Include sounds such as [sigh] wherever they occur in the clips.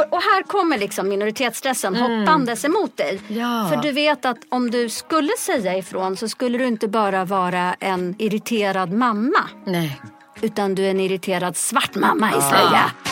Och, och här kommer liksom minoritetsstressen hoppandes emot dig. Ja. För du vet att om du skulle säga ifrån så skulle du inte bara vara en irriterad mamma. Nej. Utan du är en irriterad svart mamma i slöja. Hej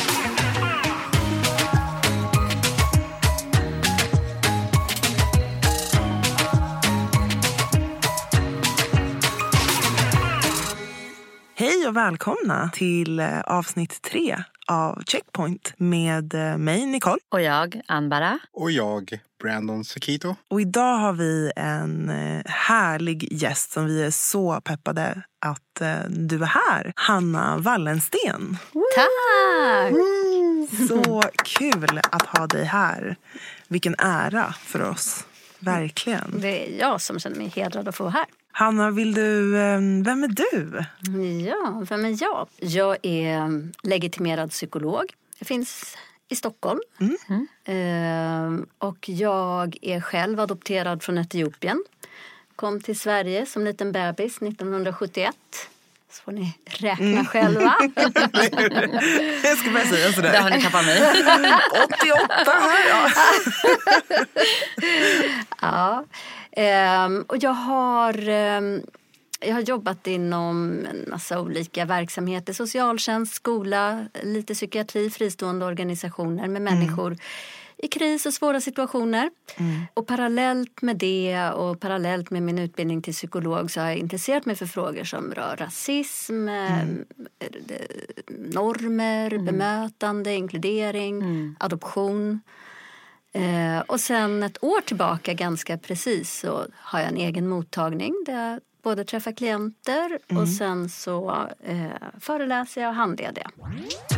och välkomna till eh, avsnitt tre av Checkpoint med eh, mig, Nicole. Och jag, Anbara. Och jag, Brandon Sekito. Och idag har vi en eh, härlig gäst som vi är så peppade att du är här. Hanna Wallensten. Tack! Så kul att ha dig här. Vilken ära för oss. Verkligen. Det är jag som känner mig hedrad att få vara här. Hanna, vill du, eh, vem är du? Ja, vem är jag? Jag är legitimerad psykolog. Jag finns i Stockholm. Ehm, och jag är själv adopterad från Etiopien. Kom till Sverige som liten bebis 1971. Så får ni räkna själva. [laughs] Jag ska börja säga sådär. Där har ni tappat mig. [laughs] 88 här ja. [laughs] Ja. Ehm, och jag har, ehm, jag har jobbat inom en massa olika verksamheter. Socialtjänst, skola, lite psykiatri, fristående organisationer med människor i kris och svåra situationer. Och parallellt med det och parallellt med min utbildning till psykolog så har jag intresserat mig för frågor som rör rasism, eh, normer, bemötande, inkludering, adoption. Eh, och sen ett år tillbaka ganska precis så har jag en egen mottagning där jag både träffar klienter och sen så eh, föreläser jag och handleder jag.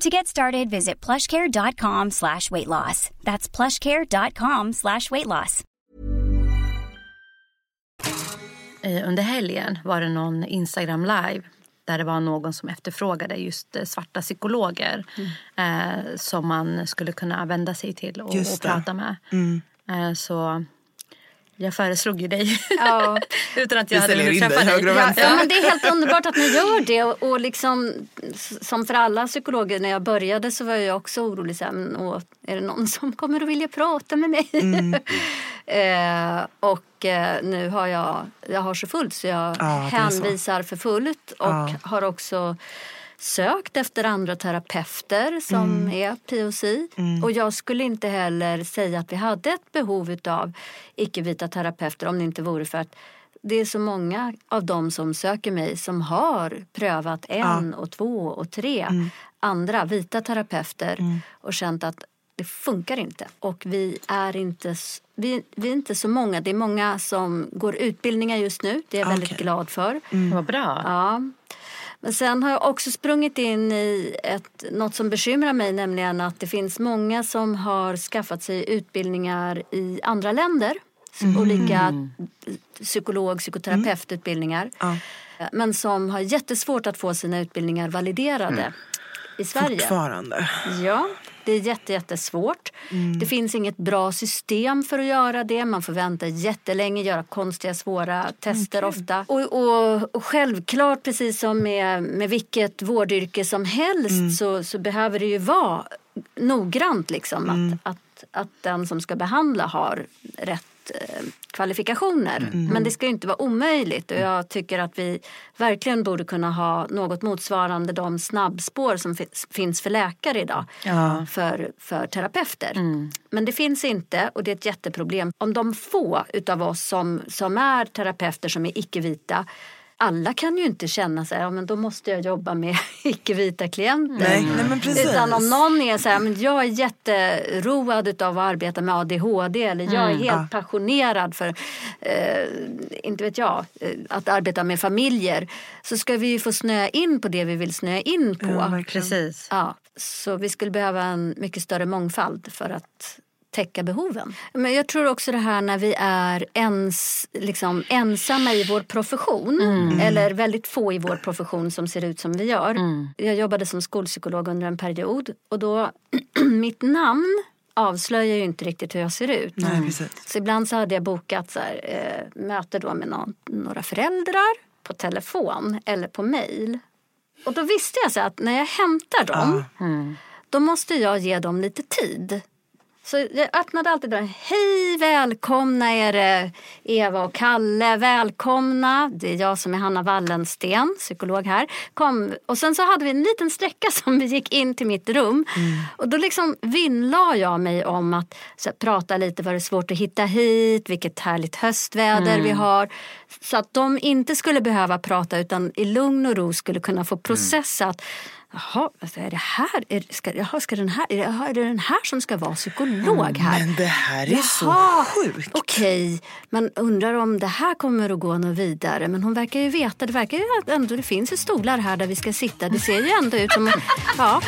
To get started, visit plushcare.com slash weight loss. That's plushcare.com slash weight loss. Under helgen var det någon Instagram live där det var någon som efterfrågade just eh, svarta psykologer eh, som man skulle kunna vända sig till och, och prata med. Eh, så jag föreslog ju dig Ja. [laughs] utan att jag hade hunnit träffa dig och vänster. Ja, men det är helt underbart att ni gör det. Och, och liksom, som för alla psykologer, när jag började så var jag också orolig. Så här, åh, är det någon som kommer att vilja prata med mig? [laughs] eh, och eh, nu har jag, jag har så fullt så jag Ja, så. hänvisar för fullt. Och Ja. har också sökt efter andra terapeuter som Mm. är POC. Och jag skulle inte heller säga att vi hade ett behov av icke-vita terapeuter om det inte vore för att det är så många av dem som söker mig som har prövat en och två och tre Mm. andra vita terapeuter och känt att det funkar inte. Och vi är inte, vi, vi är inte så många. Det är många som går utbildningar just nu. Det är jag väldigt Okej. glad för. Vad bra. Ja. Men sen har jag också sprungit in i ett, något som bekymrar mig, nämligen att det finns många som har skaffat sig utbildningar i andra länder. Olika psykolog psykoterapeututbildningar. Ja. Men som har jättesvårt att få sina utbildningar validerade i Sverige. Fortfarande. Ja, Det är jätte, jättesvårt. Det finns inget bra system för att göra det. Man får vänta jättelänge, göra konstiga, svåra tester ofta. Och, och, och självklart, precis som med, med vilket vårdyrke som helst så, så behöver det ju vara noggrant liksom att, att, att den som ska behandla har rätt kvalifikationer. Men det ska ju inte vara omöjligt och jag tycker att vi verkligen borde kunna ha något motsvarande de snabbspår som fi- finns för läkare idag för, för terapeuter. Men det finns inte och det är ett jätteproblem. Om de få utav oss som, som är terapeuter som är icke-vita alla kan ju inte känna sig, ja men då måste jag jobba med [laughs] icke-vita klienter. Nej, nej men precis. Utan om någon är så här, men jag är jätteroad av att arbeta med ADHD eller jag är helt passionerad för, eh, inte vet jag, eh, att arbeta med familjer. Så ska vi ju få snöa in på det vi vill snöa in på. Ja. Precis. Ja, så vi skulle behöva en mycket större mångfald för att täcka behoven. Men jag tror också det här när vi är ens, liksom, ensamma i vår profession eller väldigt få i vår profession som ser ut som vi gör. Jag jobbade som skolpsykolog under en period och då [clears throat] mitt namn avslöjar ju inte riktigt hur jag ser ut. Nej, precis. Så ibland så hade jag bokat så här, eh, möte då med någon, några föräldrar på telefon eller på mail. Och då visste jag så att när jag hämtar dem då måste jag ge dem lite tid. Så jag öppnade alltid dörren. Hej, välkomna är det Eva och Kalle. Välkomna. Det är jag som är Hanna Wallensten, psykolog här. Kom. Och sen så hade vi en liten sträcka [laughs] som vi gick in till mitt rum. Och då liksom vinnlade jag mig om att så prata lite. Var det svårt att hitta hit? Vilket härligt höstväder vi har. Så att de inte skulle behöva prata utan i lugn och ro skulle kunna få processa att Jaha, alltså är det här? Är, ska, jaha, ska den här är, det, jaha, är det den här som ska vara psykolog här? Men det här är så Jaha, sjukt. Okej, men undrar om det här kommer att gå något vidare. Men hon verkar ju veta, det verkar ju att ändå det finns ju stolar här där vi ska sitta. Det ser ju ändå ut som... Ja.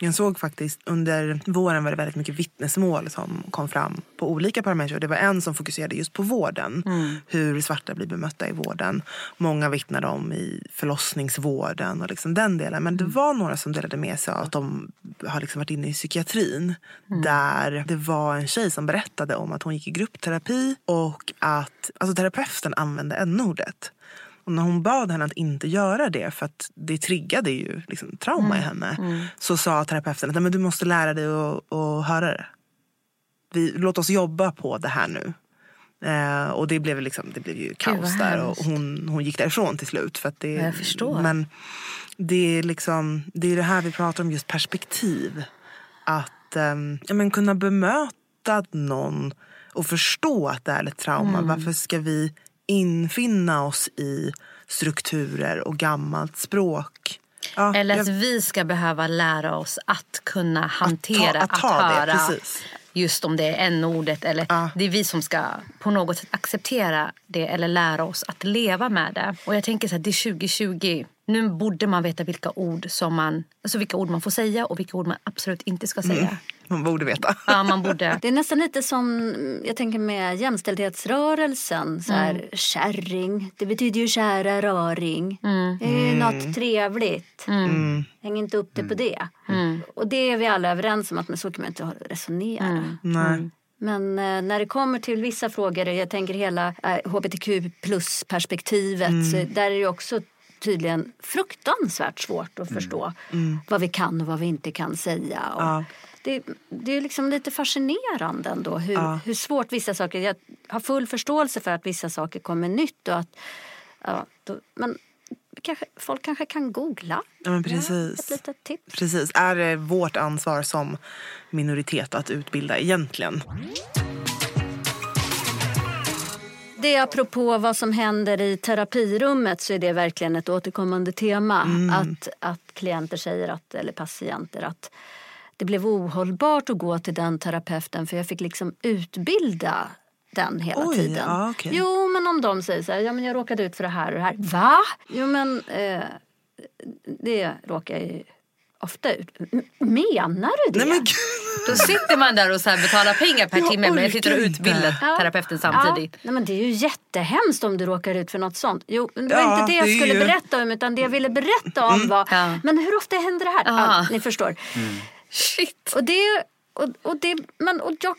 Jag såg faktiskt under våren var det väldigt mycket vittnesmål som kom fram på olika parametrar. Det var en som fokuserade just på vården. Hur svarta blir bemötta i vården. Många vittnade om i förlossningsvården och liksom den delen. Men det var några som delade med sig av att de har liksom varit inne i psykiatrin. Där det var en tjej som berättade om att hon gick i gruppterapi och att alltså, terapeuten använde n-ordet. Och när hon bad henne att inte göra det för att det triggade ju liksom, trauma i henne. Så sa terapeuten att "Nej, men du måste lära dig att, att höra det. Vi, låt oss jobba på det här nu. Eh, och det blev, liksom, det blev ju kaos där och hon, hon gick därifrån till slut. För att det, Ja, jag förstår. Men det är liksom det är det här vi pratar om, just perspektiv. Att ehm, ja, men kunna bemöta någon och förstå att det är ett trauma. Mm. Varför ska vi infinna oss i strukturer och gammalt språk? Ja, Eller att jag- vi ska behöva lära oss att kunna hantera, att att, ta det, höra. precis. Just om det är n-ordet eller Ja. det är vi som ska på något sätt acceptera det eller lära oss att leva med det. Och jag tänker så här, det är 2020. Nu borde man veta vilka ord som man, alltså vilka ord man får säga och vilka ord man absolut inte ska säga. Man borde veta. Ja, man borde. [laughs] Det är nästan lite som jag tänker med jämställdhetsrörelsen. Så här, Mm. Kärring, det betyder ju kära röring. Det är ju något trevligt. Mm. Häng inte upp det på det. Och det är vi alla överens om att men så kan man inte resonera. Mm. Nej. Men eh, när det kommer till vissa frågor, jag tänker hela eh, hbtq plus-perspektivet, så där är det ju också tydligen fruktansvärt svårt att förstå vad vi kan och vad vi inte kan säga. Ja. det, det är liksom lite fascinerande ändå hur, hur svårt vissa saker... Jag har full förståelse för att vissa saker kommer nytt. Och att, ja, då, men kanske, folk kanske kan googla. Ja, men ett precis. litet tips. Precis. Är det vårt ansvar som minoritet att utbilda egentligen? Det är apropå vad som händer i terapirummet så är det verkligen ett återkommande tema. Att, att klienter säger, att, eller patienter, att det blev ohållbart att gå till den terapeuten för jag fick liksom utbilda den hela Oj, tiden. ja, okej. Jo, men om de säger så här, ja men jag råkade ut för det här och det här. Va? Jo men eh, det råkar jag ju ofta ut. "M- Menar du det? Nej men. Då sitter man där och så här betalar pengar per Jag timme men orkar sitter och utbildar Ja. terapeuten samtidigt. Ja, nej, men det är ju jättehemskt om du råkar ut för något sånt. Jo, det var Ja, inte det jag det skulle ju- Mm. berätta om utan det jag ville berätta om var Ja. Men hur ofta händer det här? Ni förstår. Shit. Och det, och, och det, men, och jag,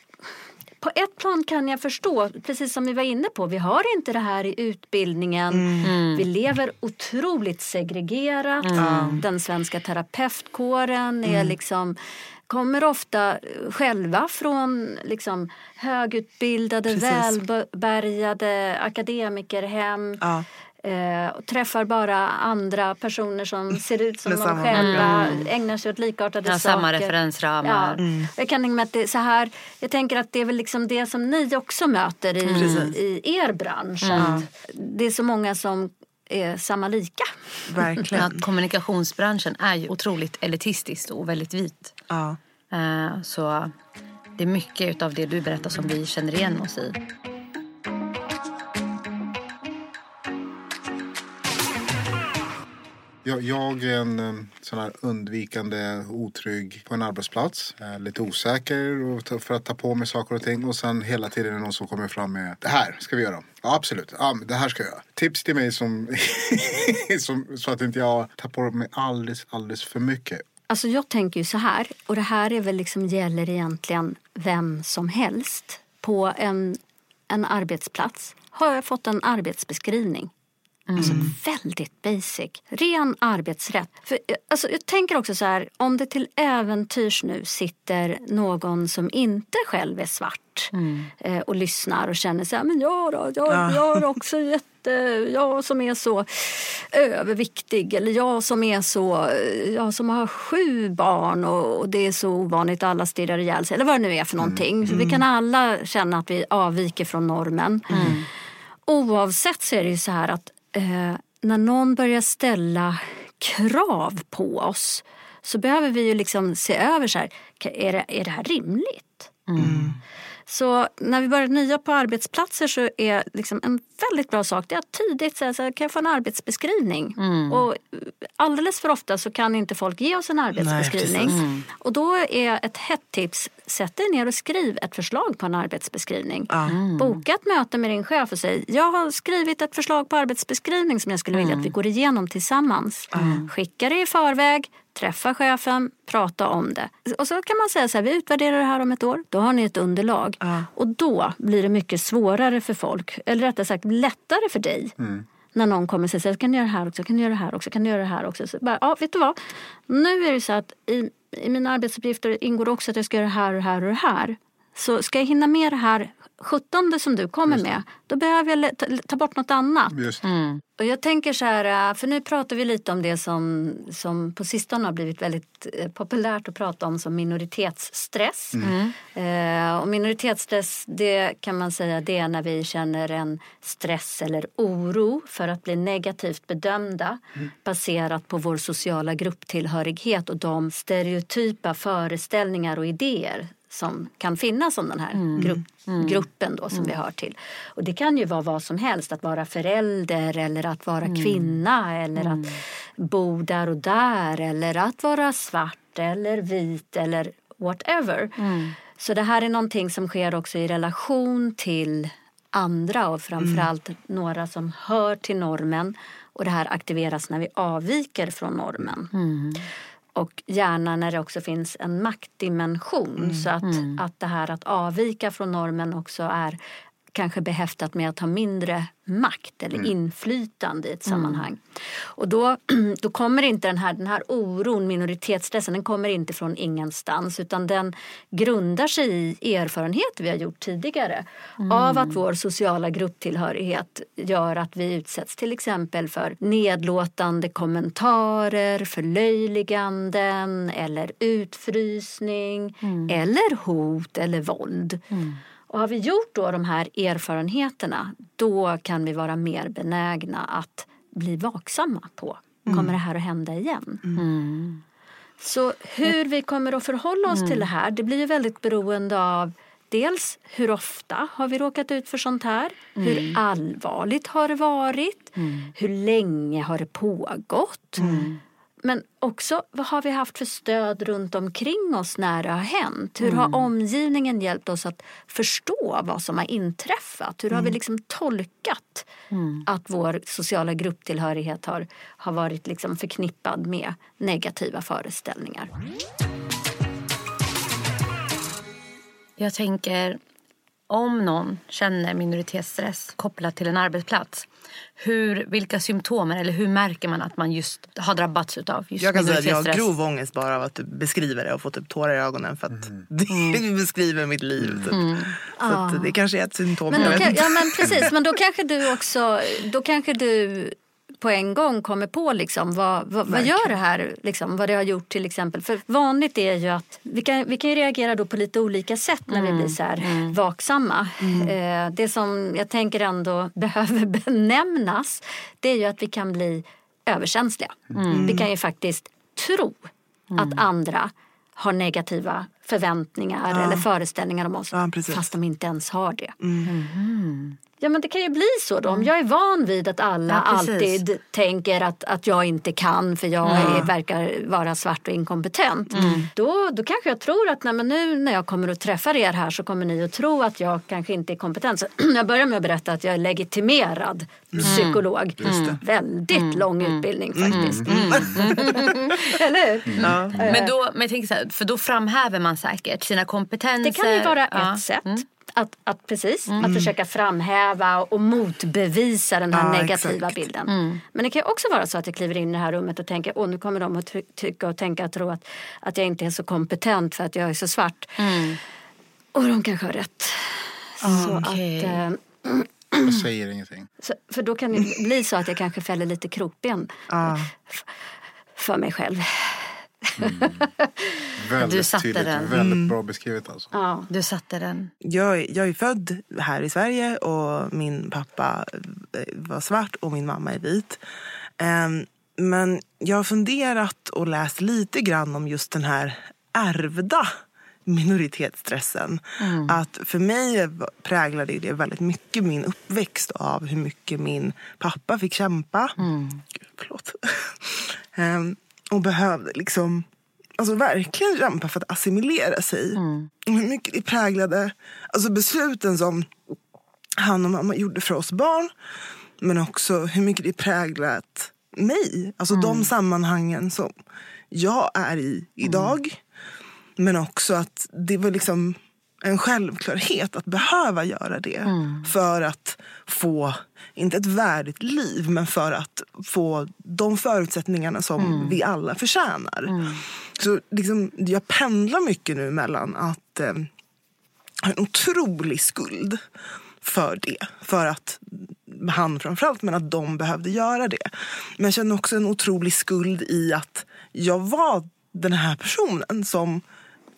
på ett plan kan jag förstå, precis som vi var inne på, vi har inte det här i utbildningen. Mm. Vi lever otroligt segregerat. Den svenska terapeutkåren är Mm. liksom kommer ofta själva från liksom högutbildade, Precis. välbärgade akademikerhem. Ja. Eh, och träffar bara andra personer som ser ut som de själva, ägnar sig åt likartade Ja, saker. samma referensramar. Ja. Jag kan tänka mig att det är så här, jag tänker att det är väl liksom det som ni också möter i, i er bransch. Att det är så många som är samma lika. Verkligen. [laughs] Ja, kommunikationsbranschen är ju otroligt elitistisk och väldigt vit. Ja. Eh, Så det är mycket av det du berättar som vi känner igen oss i. Jag, jag är en eh, sån här undvikande, otrygg på en arbetsplats. Lite osäker för att ta på mig saker och ting. Och sen hela tiden är det någon som kommer fram med det här ska vi göra. Ja, absolut. Ja, det här ska jag göra. Tips till mig som, [laughs] som så att inte jag tar på mig alldeles, alldeles för mycket. Alltså jag tänker ju så här, och det här är väl liksom gäller egentligen vem som helst. På en, en arbetsplats har jag fått en arbetsbeskrivning. Alltså väldigt basic. Ren arbetsrätt. För, eh, alltså, jag tänker också så här, om det till äventyrs nu sitter någon som inte själv är svart eh, och lyssnar och känner så här, men jag då, jag, jag är också jätte, jag som är så överviktig eller jag som är så, eh, jag som har sju barn och, och det är så ovanligt alla stirrar ihjäl sig eller vad det nu är för någonting. Så vi kan alla känna att vi avviker från normen. Oavsett så är det ju så här att eh, när någon börjar ställa krav på oss så behöver vi ju liksom se över så här, är det, är det här rimligt? Mm. Så när vi börjar nya på arbetsplatser så är liksom en väldigt bra sak det är att tidigt säga så här, kan jag få en arbetsbeskrivning? Och alldeles för ofta så kan inte folk ge oss en arbetsbeskrivning. och då är ett hett tips, sätt dig ner och skriv ett förslag på en arbetsbeskrivning. Boka ett möte med din chef och säg, jag har skrivit ett förslag på arbetsbeskrivning som jag skulle vilja att vi går igenom tillsammans. Skicka det i förväg, träffa chefen, prata om det. Och så kan man säga så här, vi utvärderar det här om ett år. Då har ni ett underlag. Och då blir det mycket svårare för folk, eller rättare sagt lättare för dig. När någon kommer och säger, kan du göra det här också, kan du göra det här också, kan du göra det här också. Så bara, ja, vet du vad? Nu är det så att i, i mina arbetsuppgifter ingår också att jag ska göra det här och det här och det här. Så ska jag hinna med det här 17 som du kommer med, då behöver jag ta, bort något annat. Just Och jag tänker så här, äh, för nu pratar vi lite om det som, som på sistone har blivit väldigt eh, populärt att prata om som minoritetsstress. Eh, och minoritetsstress, det kan man säga, det är när vi känner en stress eller oro för att bli negativt bedömda baserat på vår sociala grupptillhörighet och de stereotypa föreställningar och idéer som kan finnas om den här grupp, gruppen då som vi hör till. Och det kan ju vara vad som helst, att vara förälder eller att vara kvinna eller att bo där och där eller att vara svart eller vit eller whatever. Så det här är någonting som sker också i relation till andra och framförallt några som hör till normen. Och det här aktiveras när vi avviker från normen. Och gärna när det också finns en maktdimension. Så att, att det här att avvika från normen också är kanske behäftat med att ha mindre makt eller inflytande i ett sammanhang. Och då, [clears throat] då kommer inte den här, den här oron, minoritetsstressen, den kommer inte från ingenstans utan den grundar sig i erfarenheter vi har gjort tidigare av att vår sociala grupptillhörighet gör att vi utsätts till exempel för nedlåtande kommentarer, förlöjliganden eller utfrysning eller hot eller våld. Och har vi gjort då de här erfarenheterna då kan vi vara mer benägna att bli vaksamma på kommer det här att hända igen. Så hur vi kommer att förhålla oss till det här det blir ju väldigt beroende av dels hur ofta har vi råkat ut för sånt här? Hur allvarligt har det varit? Hur länge har det pågått? Men också vad har vi haft för stöd runt omkring oss när det har hänt? Hur har omgivningen hjälpt oss att förstå vad som har inträffat? Hur har vi liksom tolkat att vår sociala grupptillhörighet har, har varit liksom förknippad med negativa föreställningar? Jag tänker om någon känner minoritetsstress kopplat till en arbetsplats. Hur, vilka symptom eller hur märker man att man just har drabbats utav just Jag kan säga att jag har grov ångest bara av att du beskriver det och får typ tårar i ögonen för att [laughs] det beskriver mitt liv. Typ. Så att det kanske är ett symptom. Men jag då, vet kan, inte. ja, men precis, men då kanske du också då kanske du på en gång kommer på liksom vad, vad, vad gör det här, liksom, vad det har gjort till exempel. För vanligt är ju att vi kan, vi kan ju reagera då på lite olika sätt när vi blir så här vaksamma. Eh, det som jag tänker ändå [laughs] behöver benämnas det är ju att vi kan bli överkänsliga. Vi kan ju faktiskt tro att andra har negativa förväntningar eller föreställningar om oss Ja, fast de inte ens har det. Ja men det kan ju bli så då. Om jag är van vid att alla Ja, alltid tänker att, att jag inte kan för jag är, verkar vara svart och inkompetent. Då, då kanske jag tror att nej, men nu när jag kommer att träffa er här så kommer ni att tro att jag kanske inte är kompetent. Så [clears throat] jag börjar med att berätta att jag är legitimerad psykolog. Väldigt lång utbildning faktiskt. Eller hur? Men då, men jag tänker så här, för då framhäver man säkert sina kompetenser. Det kan ju vara Ja. ett sätt. Att, att precis, att försöka framhäva och motbevisa den här Ja, negativa exakt. bilden. Men det kan också vara så att jag kliver in i det här rummet och tänker åh nu kommer de att ty- tycka och tänka och tro att, att jag inte är så kompetent för att jag är så svart. Och de kanske har rätt. Så Okej. att, eh, Jag säger ingenting. [clears throat] så, för då kan det bli så att jag kanske fäller lite krokben f- för mig själv. Väldigt satte tydligt. den. Väldigt bra beskrivet alltså. Ja. Du satte den. jag, är- jag är född här i Sverige och min pappa eh, var svart och min mamma är vit. Ehm, Men jag har funderat och läst lite grann om just den här ärvda minoritetsstressen. Att för mig präglade det väldigt mycket min uppväxt av hur mycket min pappa fick kämpa. Gud, förlåt. [laughs] Ehm, och behövde liksom alltså verkligen kämpa för att assimilera sig. Och hur mycket det präglade alltså besluten som han och mamma gjorde för oss barn. Men också hur mycket det präglat mig. Alltså de sammanhangen som jag är i idag. Men också att det var liksom en självklarhet att behöva göra det. För att få, inte ett värdigt liv, men för att få de förutsättningarna som vi alla förtjänar. Så liksom, jag pendlar mycket nu mellan att eh, ha en otrolig skuld för det. För att han framförallt, men att de behövde göra det. Men jag känner också en otrolig skuld i att jag var den här personen som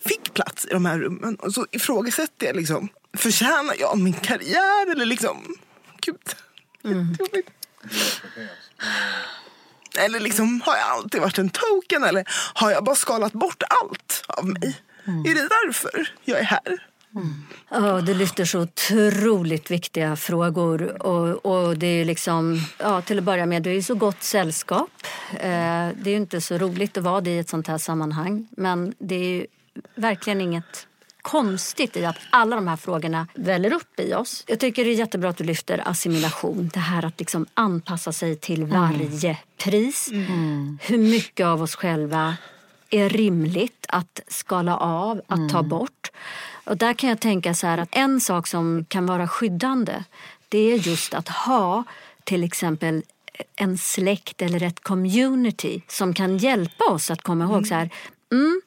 fick plats i de här rummen. Och så ifrågasätter jag liksom, förtjänar jag min karriär eller liksom, gud. Jobbigt. Eller liksom, har jag alltid varit en token eller har jag bara skalat bort allt av mig? Är det därför jag är här? Ja, du lyfter så otroligt viktiga frågor. Och, och det är liksom, ja, till att börja med, du är i så gott sällskap. Eh, det är ju inte så roligt att vara det i ett sånt här sammanhang. Men det är ju verkligen inget konstigt i att alla de här frågorna väller upp i oss. Jag tycker det är jättebra att du lyfter assimilation. Det här att liksom anpassa sig till varje pris. Hur mycket av oss själva är rimligt att skala av, att ta bort. Och där kan jag tänka så här att en sak som kan vara skyddande det är just att ha till exempel en släkt eller ett community som kan hjälpa oss att komma ihåg så här mm,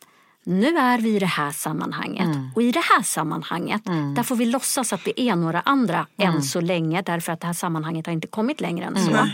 nu är vi i det här sammanhanget. Och i det här sammanhanget där får vi låtsas att vi är några andra än så länge därför att det här sammanhanget har inte kommit längre än så.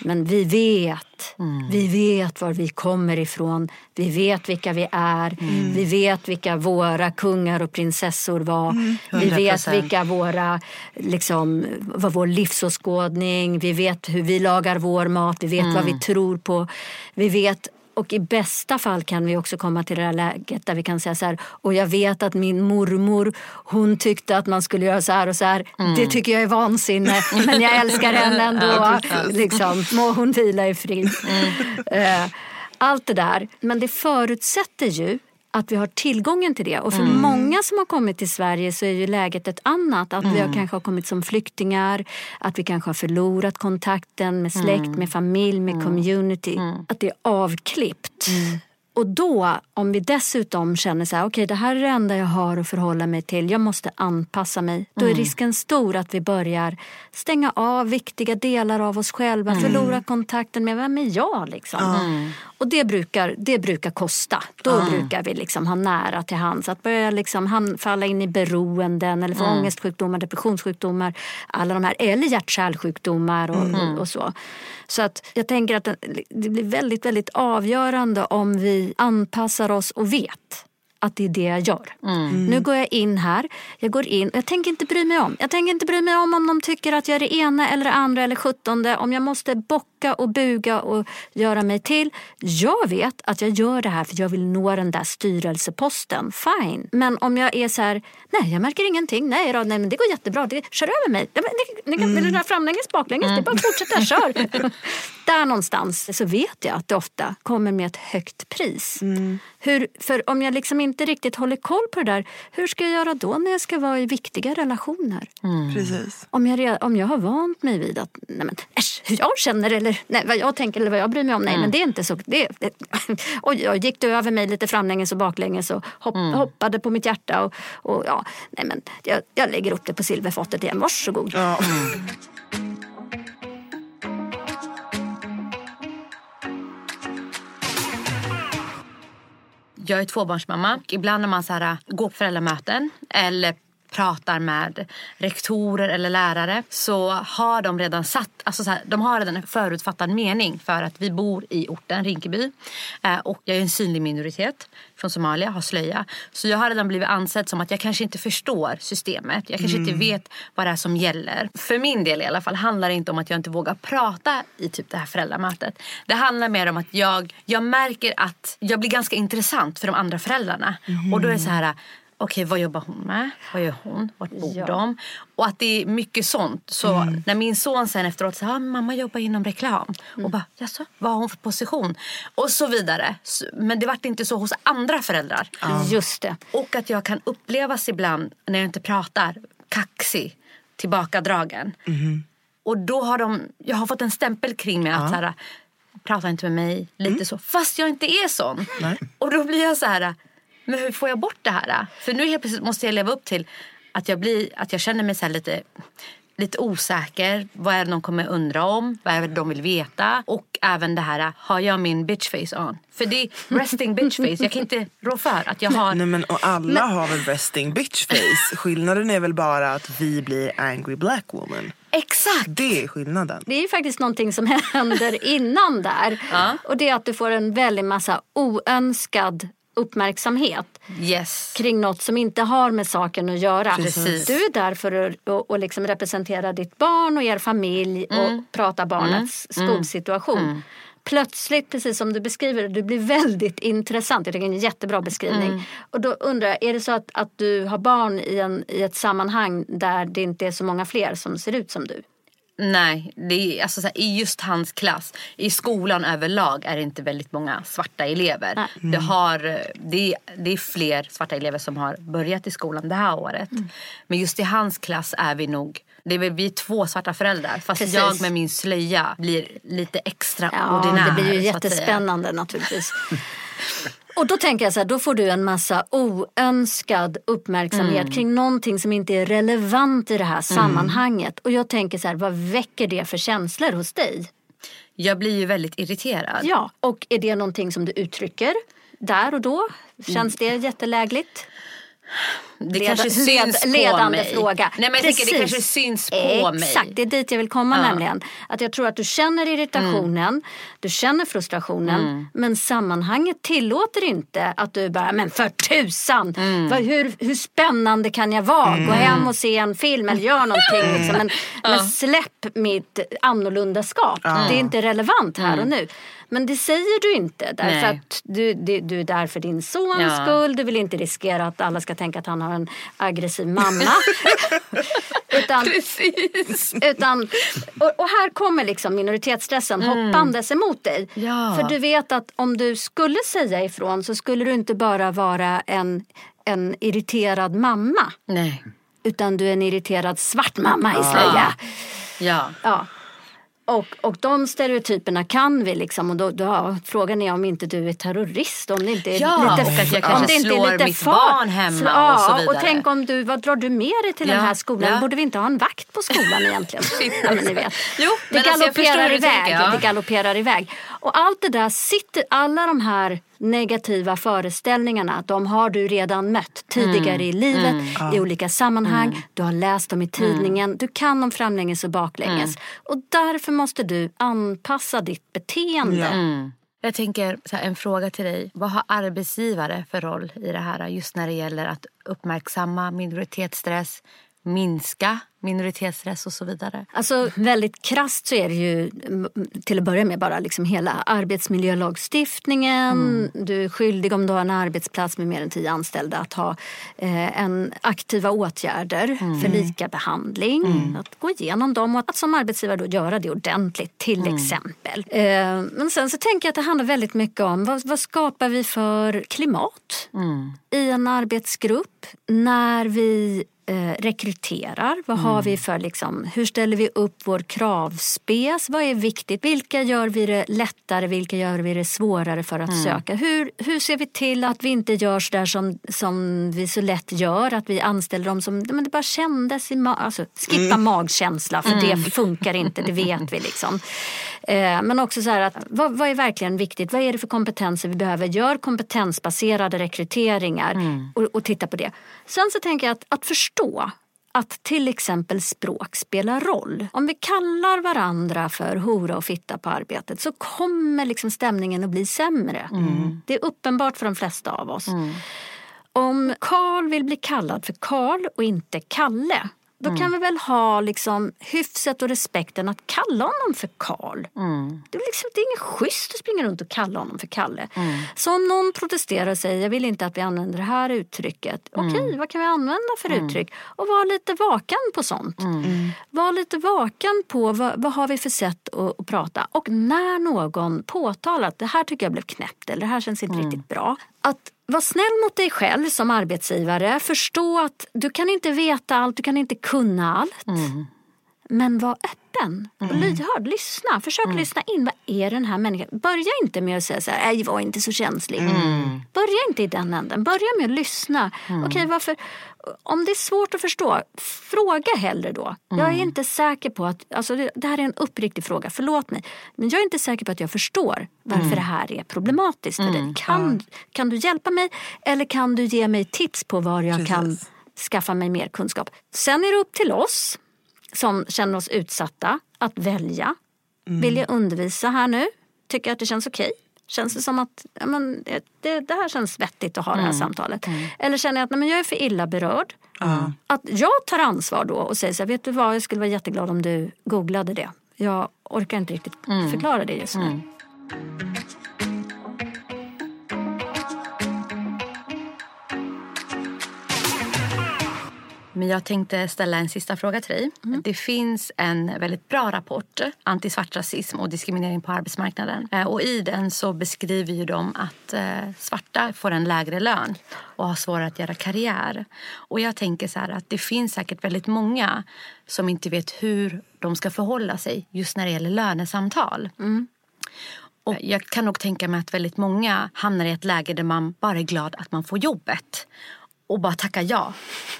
Men vi vet, vi vet var vi kommer ifrån, vi vet vilka vi är, vi vet vilka våra kungar och prinsessor var, vi vet 100%. vilka våra, liksom, vad vår livsåskådning, vi vet hur vi lagar vår mat, vi vet vad vi tror på, vi vet och i bästa fall kan vi också komma till det här läget där vi kan säga så här, och jag vet att min mormor, hon tyckte att man skulle göra så här och så här. Det tycker jag är vansinne, [laughs] men jag älskar henne ändå. liksom, må hon vila i frid. Eh, allt det där. Men det förutsätter ju att vi har tillgången till det. Och för många som har kommit till Sverige så är ju läget ett annat. Att vi har kanske har kommit som flyktingar, att vi kanske har förlorat kontakten med släkt, med familj, med community. Att det är avklippt. Och då, om vi dessutom känner så här, okej det här är det enda jag har att förhålla mig till, jag måste anpassa mig. Då är risken stor att vi börjar stänga av viktiga delar av oss själva, förlora kontakten med vem är jag liksom. Och det brukar, det brukar kosta. Då brukar vi liksom ha nära till hands. Att börja liksom falla in i beroenden eller få ångestsjukdomar, depressionssjukdomar, alla de här, eller hjärt-kärlsjukdomar och, och så. Så att jag tänker att det det blir väldigt, väldigt avgörande om vi anpassar oss och vet att det är det jag gör. Nu går jag in här, jag går in, jag tänker inte bry mig om. Jag tänker inte bry mig om om de tycker att jag är det ena eller det andra eller sjuttonde. Om jag måste bocka och buga och göra mig till. Jag vet att jag gör det här för jag vill nå den där styrelseposten. Fine. Men om jag är så här, nej jag märker ingenting, nej, då, nej men det går jättebra, det, kör över mig. Men Ni, ni kan, Vill du dra framlänges, baklänges? Det är bara att fortsätta, kör. [laughs] [laughs] där någonstans så vet jag att det ofta kommer med ett högt pris. Hur, för om jag liksom inte riktigt håller koll på det där, hur ska jag göra då när jag ska vara i viktiga relationer? Precis. Om jag, om jag har vant mig vid att nej men, äsch, hur jag känner eller nej, vad jag tänker eller vad jag bryr mig om. Nej men det är inte så. Det, det, [laughs] oj, oj, gick du över mig lite framlänges och baklänges och hopp, hoppade på mitt hjärta. Och, och, ja, nej men, jag, jag lägger upp det på silverfatet igen. Varsågod. Ja. [laughs] Jag är tvåbarnsmamma. Ibland när man så här, äh, går på föräldramöten eller pratar med rektorer eller lärare så har de redan satt, alltså så här, de har redan en förutfattad mening för att vi bor i orten Rinkeby. Eh, och jag är en synlig minoritet från Somalia, har slöja. Så jag har redan blivit ansedd som att jag kanske inte förstår systemet. Jag kanske inte vet vad det är som gäller. För min del i alla fall handlar det inte om att jag inte vågar prata i typ det här föräldramötet. Det handlar mer om att jag, jag märker att jag blir ganska intressant för de andra föräldrarna. Och då är det så här Okej, vad jobbar hon med? Vad gör hon? Vart bor Ja. de? Och att det är mycket sånt. Så när min son sen efteråt säger ah, mamma jobbar inom reklam. Och bara, jaså, vad har hon för position? Och så vidare. Men det vart inte så hos andra föräldrar. Just det. Och att jag kan upplevas ibland när jag inte pratar kaxig, tillbakadragen. Och då har de, jag har fått en stämpel kring mig att så här, prata inte med mig, lite så. Fast jag inte är sån. Och då blir jag så här, men hur får jag bort det här? För nu helt plötsligt måste jag leva upp till att jag, blir, att jag känner mig så här lite lite osäker. Vad är det de kommer undra om? Vad är det de vill veta? Och även det här, har jag min bitchface on? För det är resting bitchface. Jag kan inte rå för att jag har... Nej men och alla har väl resting bitch face. Skillnaden är väl bara att vi blir angry black woman. Exakt! Det är skillnaden. Det är ju faktiskt någonting som [laughs] händer innan där. Och det är att du får en väldig massa oönskad uppmärksamhet Yes. kring något som inte har med saken att göra. Precis. Du är där för att, att, att liksom representera ditt barn och er familj och prata barnets skolsituation. Plötsligt, precis som du beskriver det, du blir väldigt intressant. Jag tycker det är en jättebra beskrivning. Och då undrar jag, är det så att, att du har barn i, en, i ett sammanhang där det inte är så många fler som ser ut som du? Nej, det är, alltså, här, i just hans klass, i skolan överlag är det inte väldigt många svarta elever. Nej. Det, har, det, är, det är fler svarta elever som har börjat i skolan det här året. Men just i hans klass är vi nog det är väl, vi två svarta föräldrar fast Precis. jag med min slöja blir lite extra Ja, ordinär. det blir ju jättespännande naturligtvis. Och då tänker jag så här, då får du en massa oönskad uppmärksamhet Mm. kring någonting som inte är relevant i det här sammanhanget. Och jag tänker så här, vad väcker det för känslor hos dig? Jag blir ju väldigt irriterad. Ja, och är det någonting som du uttrycker där och då? Känns det jättelägligt? Det Leda- kanske syns led- på ledande mig. fråga. Nej, men jag tänker, det kanske syns på mig. Exakt, det är dit jag vill komma Ja. nämligen. Att jag tror att du känner irritationen, Mm. du känner frustrationen men sammanhanget tillåter inte att du bara, men för tusan, Mm. vad, hur, hur spännande kan jag vara? Gå hem och se en film eller gör någonting. Liksom. Men, [laughs] men släpp mitt annorlundaskap, det är inte relevant här Mm. och nu. Men det säger du inte därför Nej. att du, du, du är där för din sons Ja. skull. Du vill inte riskera att alla ska tänka att han har en aggressiv mamma. [laughs] utan, Precis. utan, och, och här kommer liksom minoritetsstressen hoppandes emot dig. Mm. Ja. För du vet att om du skulle säga ifrån så skulle du inte bara vara en, en irriterad mamma. Nej. Utan du är en irriterad svart mamma i slöja. Ja. Ja. Och, och de stereotyperna kan vi liksom. Och då, då, frågan är om inte du är terrorist. Om det inte är Ja, lite, och att jag om kanske det inte slår är lite mitt far- barn hemma ja, och så vidare. Och tänk om du, vad drar du med dig till Ja, den här skolan? ja. Borde vi inte ha en vakt på skolan egentligen? [laughs] ja, men ni vet. Jo, det men alltså förstår galopperar iväg. tänker, ja. Det galopperar iväg. Och allt det där sitter, alla de här negativa föreställningarna, de har du redan mött tidigare Mm. i livet, i olika sammanhang. Du har läst dem i tidningen, du kan dem framlänges och baklänges. Mm. Och därför måste du anpassa ditt beteende. Mm. Jag tänker så här, en fråga till dig. Vad har arbetsgivare för roll i det här just när det gäller att uppmärksamma minoritetsstress, minska minoritetsstress och så vidare? Alltså väldigt krasst så är det ju mm, till att börja med bara liksom hela arbetsmiljölagstiftningen. Du är skyldig om du har en arbetsplats med mer än tio anställda att ha eh, en aktiva åtgärder för lika behandling. Att gå igenom dem och att som arbetsgivare då göra det ordentligt till exempel. Eh, men sen så tänker jag att det handlar väldigt mycket om vad, vad skapar vi för klimat i en arbetsgrupp när vi eh, rekryterar? Vad har vi för liksom, hur ställer vi upp vår kravspes? Vad är viktigt? Vilka gör vi det lättare? Vilka gör vi det svårare för att söka? Hur, hur ser vi till att vi inte gör så där som, som vi så lätt gör? Att vi anställer dem som men det bara kändes i ma- alltså, Skippa magkänsla för det funkar inte, det vet vi liksom. Eh, men också så här att vad, vad är verkligen viktigt? Vad är det för kompetenser vi behöver? Gör kompetensbaserade rekryteringar och, och titta på det. Sen så tänker jag att, att förstå att till exempel språk spelar roll. Om vi kallar varandra för hora och fitta på arbetet så kommer liksom stämningen att bli sämre. Det är uppenbart för de flesta av oss. Om Karl vill bli kallad för Karl och inte Kalle då kan vi väl ha liksom hyfset och respekten att kalla honom för Karl. Det, är liksom, det är inget schysst att springa runt och kalla honom för Kalle. Så om någon protesterar och säger jag vill inte att vi använder det här uttrycket. Okej, vad kan vi använda för uttryck? Och var lite vaken på sånt. Var lite vaken på vad, vad har vi för sätt att, att prata. Och när någon påtalar att det här tycker jag blev knäppt eller det här känns inte riktigt bra. Att var snäll mot dig själv som arbetsgivare. Förstå att du kan inte veta allt, du kan inte kunna allt. Men var öppen och lyhörd. Lyssna. Försök lyssna in. Vad är den här människan? Börja inte med att säga så här, nej var inte så känslig. Börja inte i den änden. Börja med att lyssna. Okej, varför? Om det är svårt att förstå, fråga hellre då. Jag är inte säker på att, alltså det, det här är en uppriktig fråga, förlåt mig. Men jag är inte säker på att jag förstår varför det här är problematiskt för dig. Kan, kan du hjälpa mig eller kan du ge mig tips på var jag kan Precis. skaffa mig mer kunskap? Sen är det upp till oss som känner oss utsatta att välja. Vill jag undervisa här nu? Tycker jag att det känns okej? Känns det som att ja, men, det, det, här känns vettigt att ha det här samtalet? Eller känner jag att nej, men jag är för illa berörd? Att jag tar ansvar då och säger så här, vet du vad, jag skulle vara jätteglad om du googlade det. Jag orkar inte riktigt förklara det just nu. Men jag tänkte ställa en sista fråga till dig. Det finns en väldigt bra rapport, Antisvart rasism och diskriminering på arbetsmarknaden. Eh, Och I den så beskriver ju de att eh, svarta får en lägre lön och har svårare att göra karriär. Och jag tänker så här att det finns säkert väldigt många som inte vet hur de ska förhålla sig just när det gäller lönesamtal. Och jag kan nog tänka mig att väldigt många hamnar i ett läge där man bara är glad att man får jobbet. Och bara tackar ja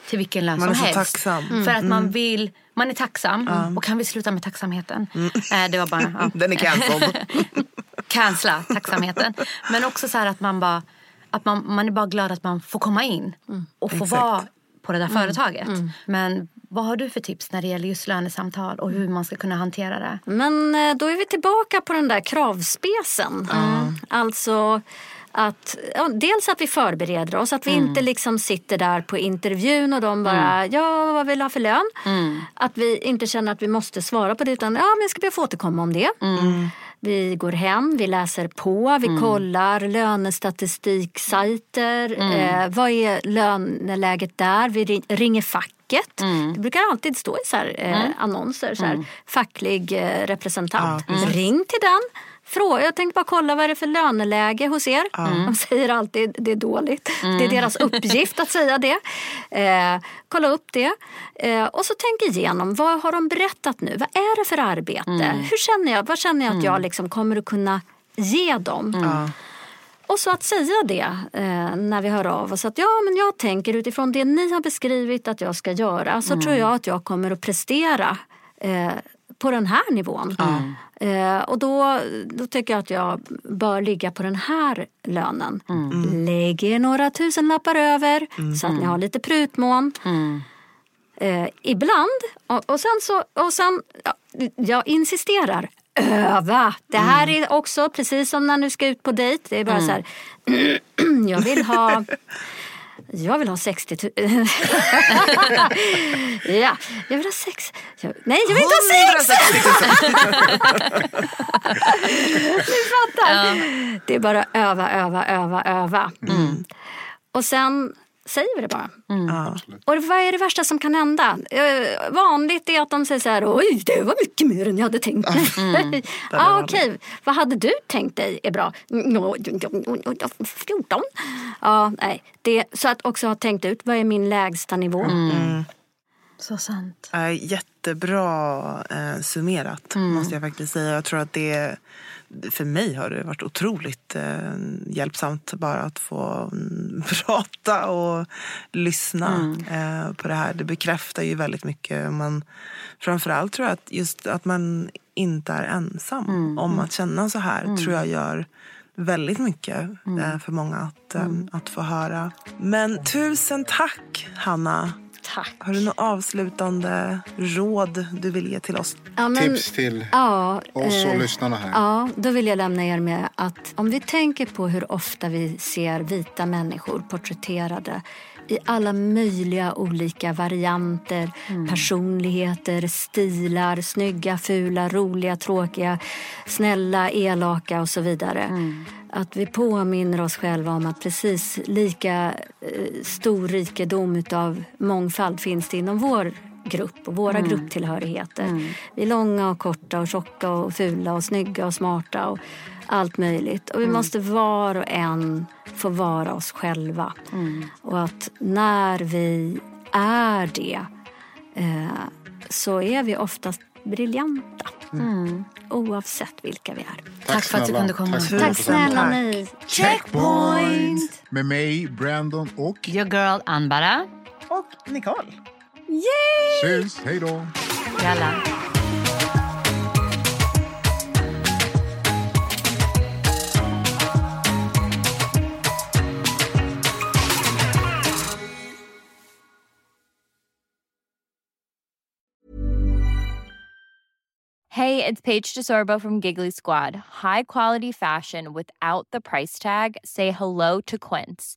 till vilken lön Man som är så helst. tacksam. Mm. För att man vill, man är tacksam. Och kan vi sluta med tacksamheten? Eh, det var bara, ja. [laughs] Den är cancelled. [laughs] Cancella tacksamheten. Men också så här att man bara, att man, man är bara glad att man får komma in. Och få Exakt. vara på det där företaget. Men vad har du för tips när det gäller just lönesamtal och hur man ska kunna hantera det? Men eh, då är vi tillbaka på den där kravspecen. Alltså att, ja, dels att vi förbereder oss, att vi inte liksom sitter där på intervjun och de bara, ja vad vill du ha för lön? Att vi inte känner att vi måste svara på det utan, ja men jag ska be att få återkomma om det. Vi går hem, vi läser på, vi kollar lönestatstiksajter. Eh, vad är löneläget där? Vi ri- ringer facket. Det brukar alltid stå i så här, eh, annonser, så här, facklig eh, representant. Ring till den. Fråga, jag tänkte bara kolla vad är det för löneläge hos er. De säger alltid det är dåligt. Det är deras uppgift att säga det. Eh, kolla upp det. Eh, och så tänk igenom, vad har de berättat nu? Vad är det för arbete? Hur känner jag, vad känner jag att jag liksom kommer att kunna ge dem? Och så att säga det eh, när vi hör av oss att ja, men jag tänker utifrån det ni har beskrivit att jag ska göra så tror jag att jag kommer att prestera eh, på den här nivån. Eh, och då, då tycker jag att jag bör ligga på den här lönen. Lägg er några tusenlappar över så att ni har lite prutmån. Eh, ibland, och, och sen så, och sen, ja, jag insisterar, öva. Det här är också precis som när du ska ut på dejt. Det är bara så här, [clears throat] jag vill ha [laughs] jag vill ha 60 000. [laughs] ja, jag vill ha sex. Jag, nej, jag vill inte ha sex! [laughs] Ni fattar. Det är bara öva, öva, öva, öva. Och sen säger vi det bara. Ja. Och vad är det värsta som kan hända? Eh, vanligt är att de säger så här, oj det var mycket mer än jag hade tänkt [laughs] mig. ah, Okej, vad hade du tänkt dig är bra? Nå, 14? Ja, nej. Det, så att också ha tänkt ut, vad är min lägsta nivå? Så sant. Eh, jättebra eh, summerat måste jag faktiskt säga. Jag tror att det för mig har det varit otroligt eh, hjälpsamt bara att få mm, [laughs] prata och lyssna eh, på det här. Det bekräftar ju väldigt mycket. Man, framförallt tror jag att just att man inte är ensam om att känna så här tror jag gör väldigt mycket eh, för många att, eh, att få höra. Men tusen tack Hanna Tack. har du något avslutande råd du vill ge till oss? Ja, men- Tips till Ja, oss och eh, lyssnarna här. Ja, då vill jag lämna er med att om vi tänker på hur ofta vi ser vita människor porträtterade i alla möjliga olika varianter, personligheter, stilar, snygga, fula, roliga, tråkiga, snälla, elaka och så vidare. Att vi påminner oss själva om att precis lika eh, stor rikedom utav mångfald finns det inom vår grupp och våra grupptillhörigheter. Vi är långa och korta och tjocka och fula och snygga och smarta och allt möjligt. Och vi måste var och en få vara oss själva. Och att när vi är det eh, så är vi oftast briljanta. Oavsett vilka vi är. Tack för att du kunde komma. Tack snälla. Tack snälla ni. Checkpoint! Med mig, Brandon och Your girl Anbara. Och Nicole. Syns. Hej då! Jalla. Hey, it's Paige DeSorbo from Giggly Squad. High quality fashion without the price tag. Say hello to Quince.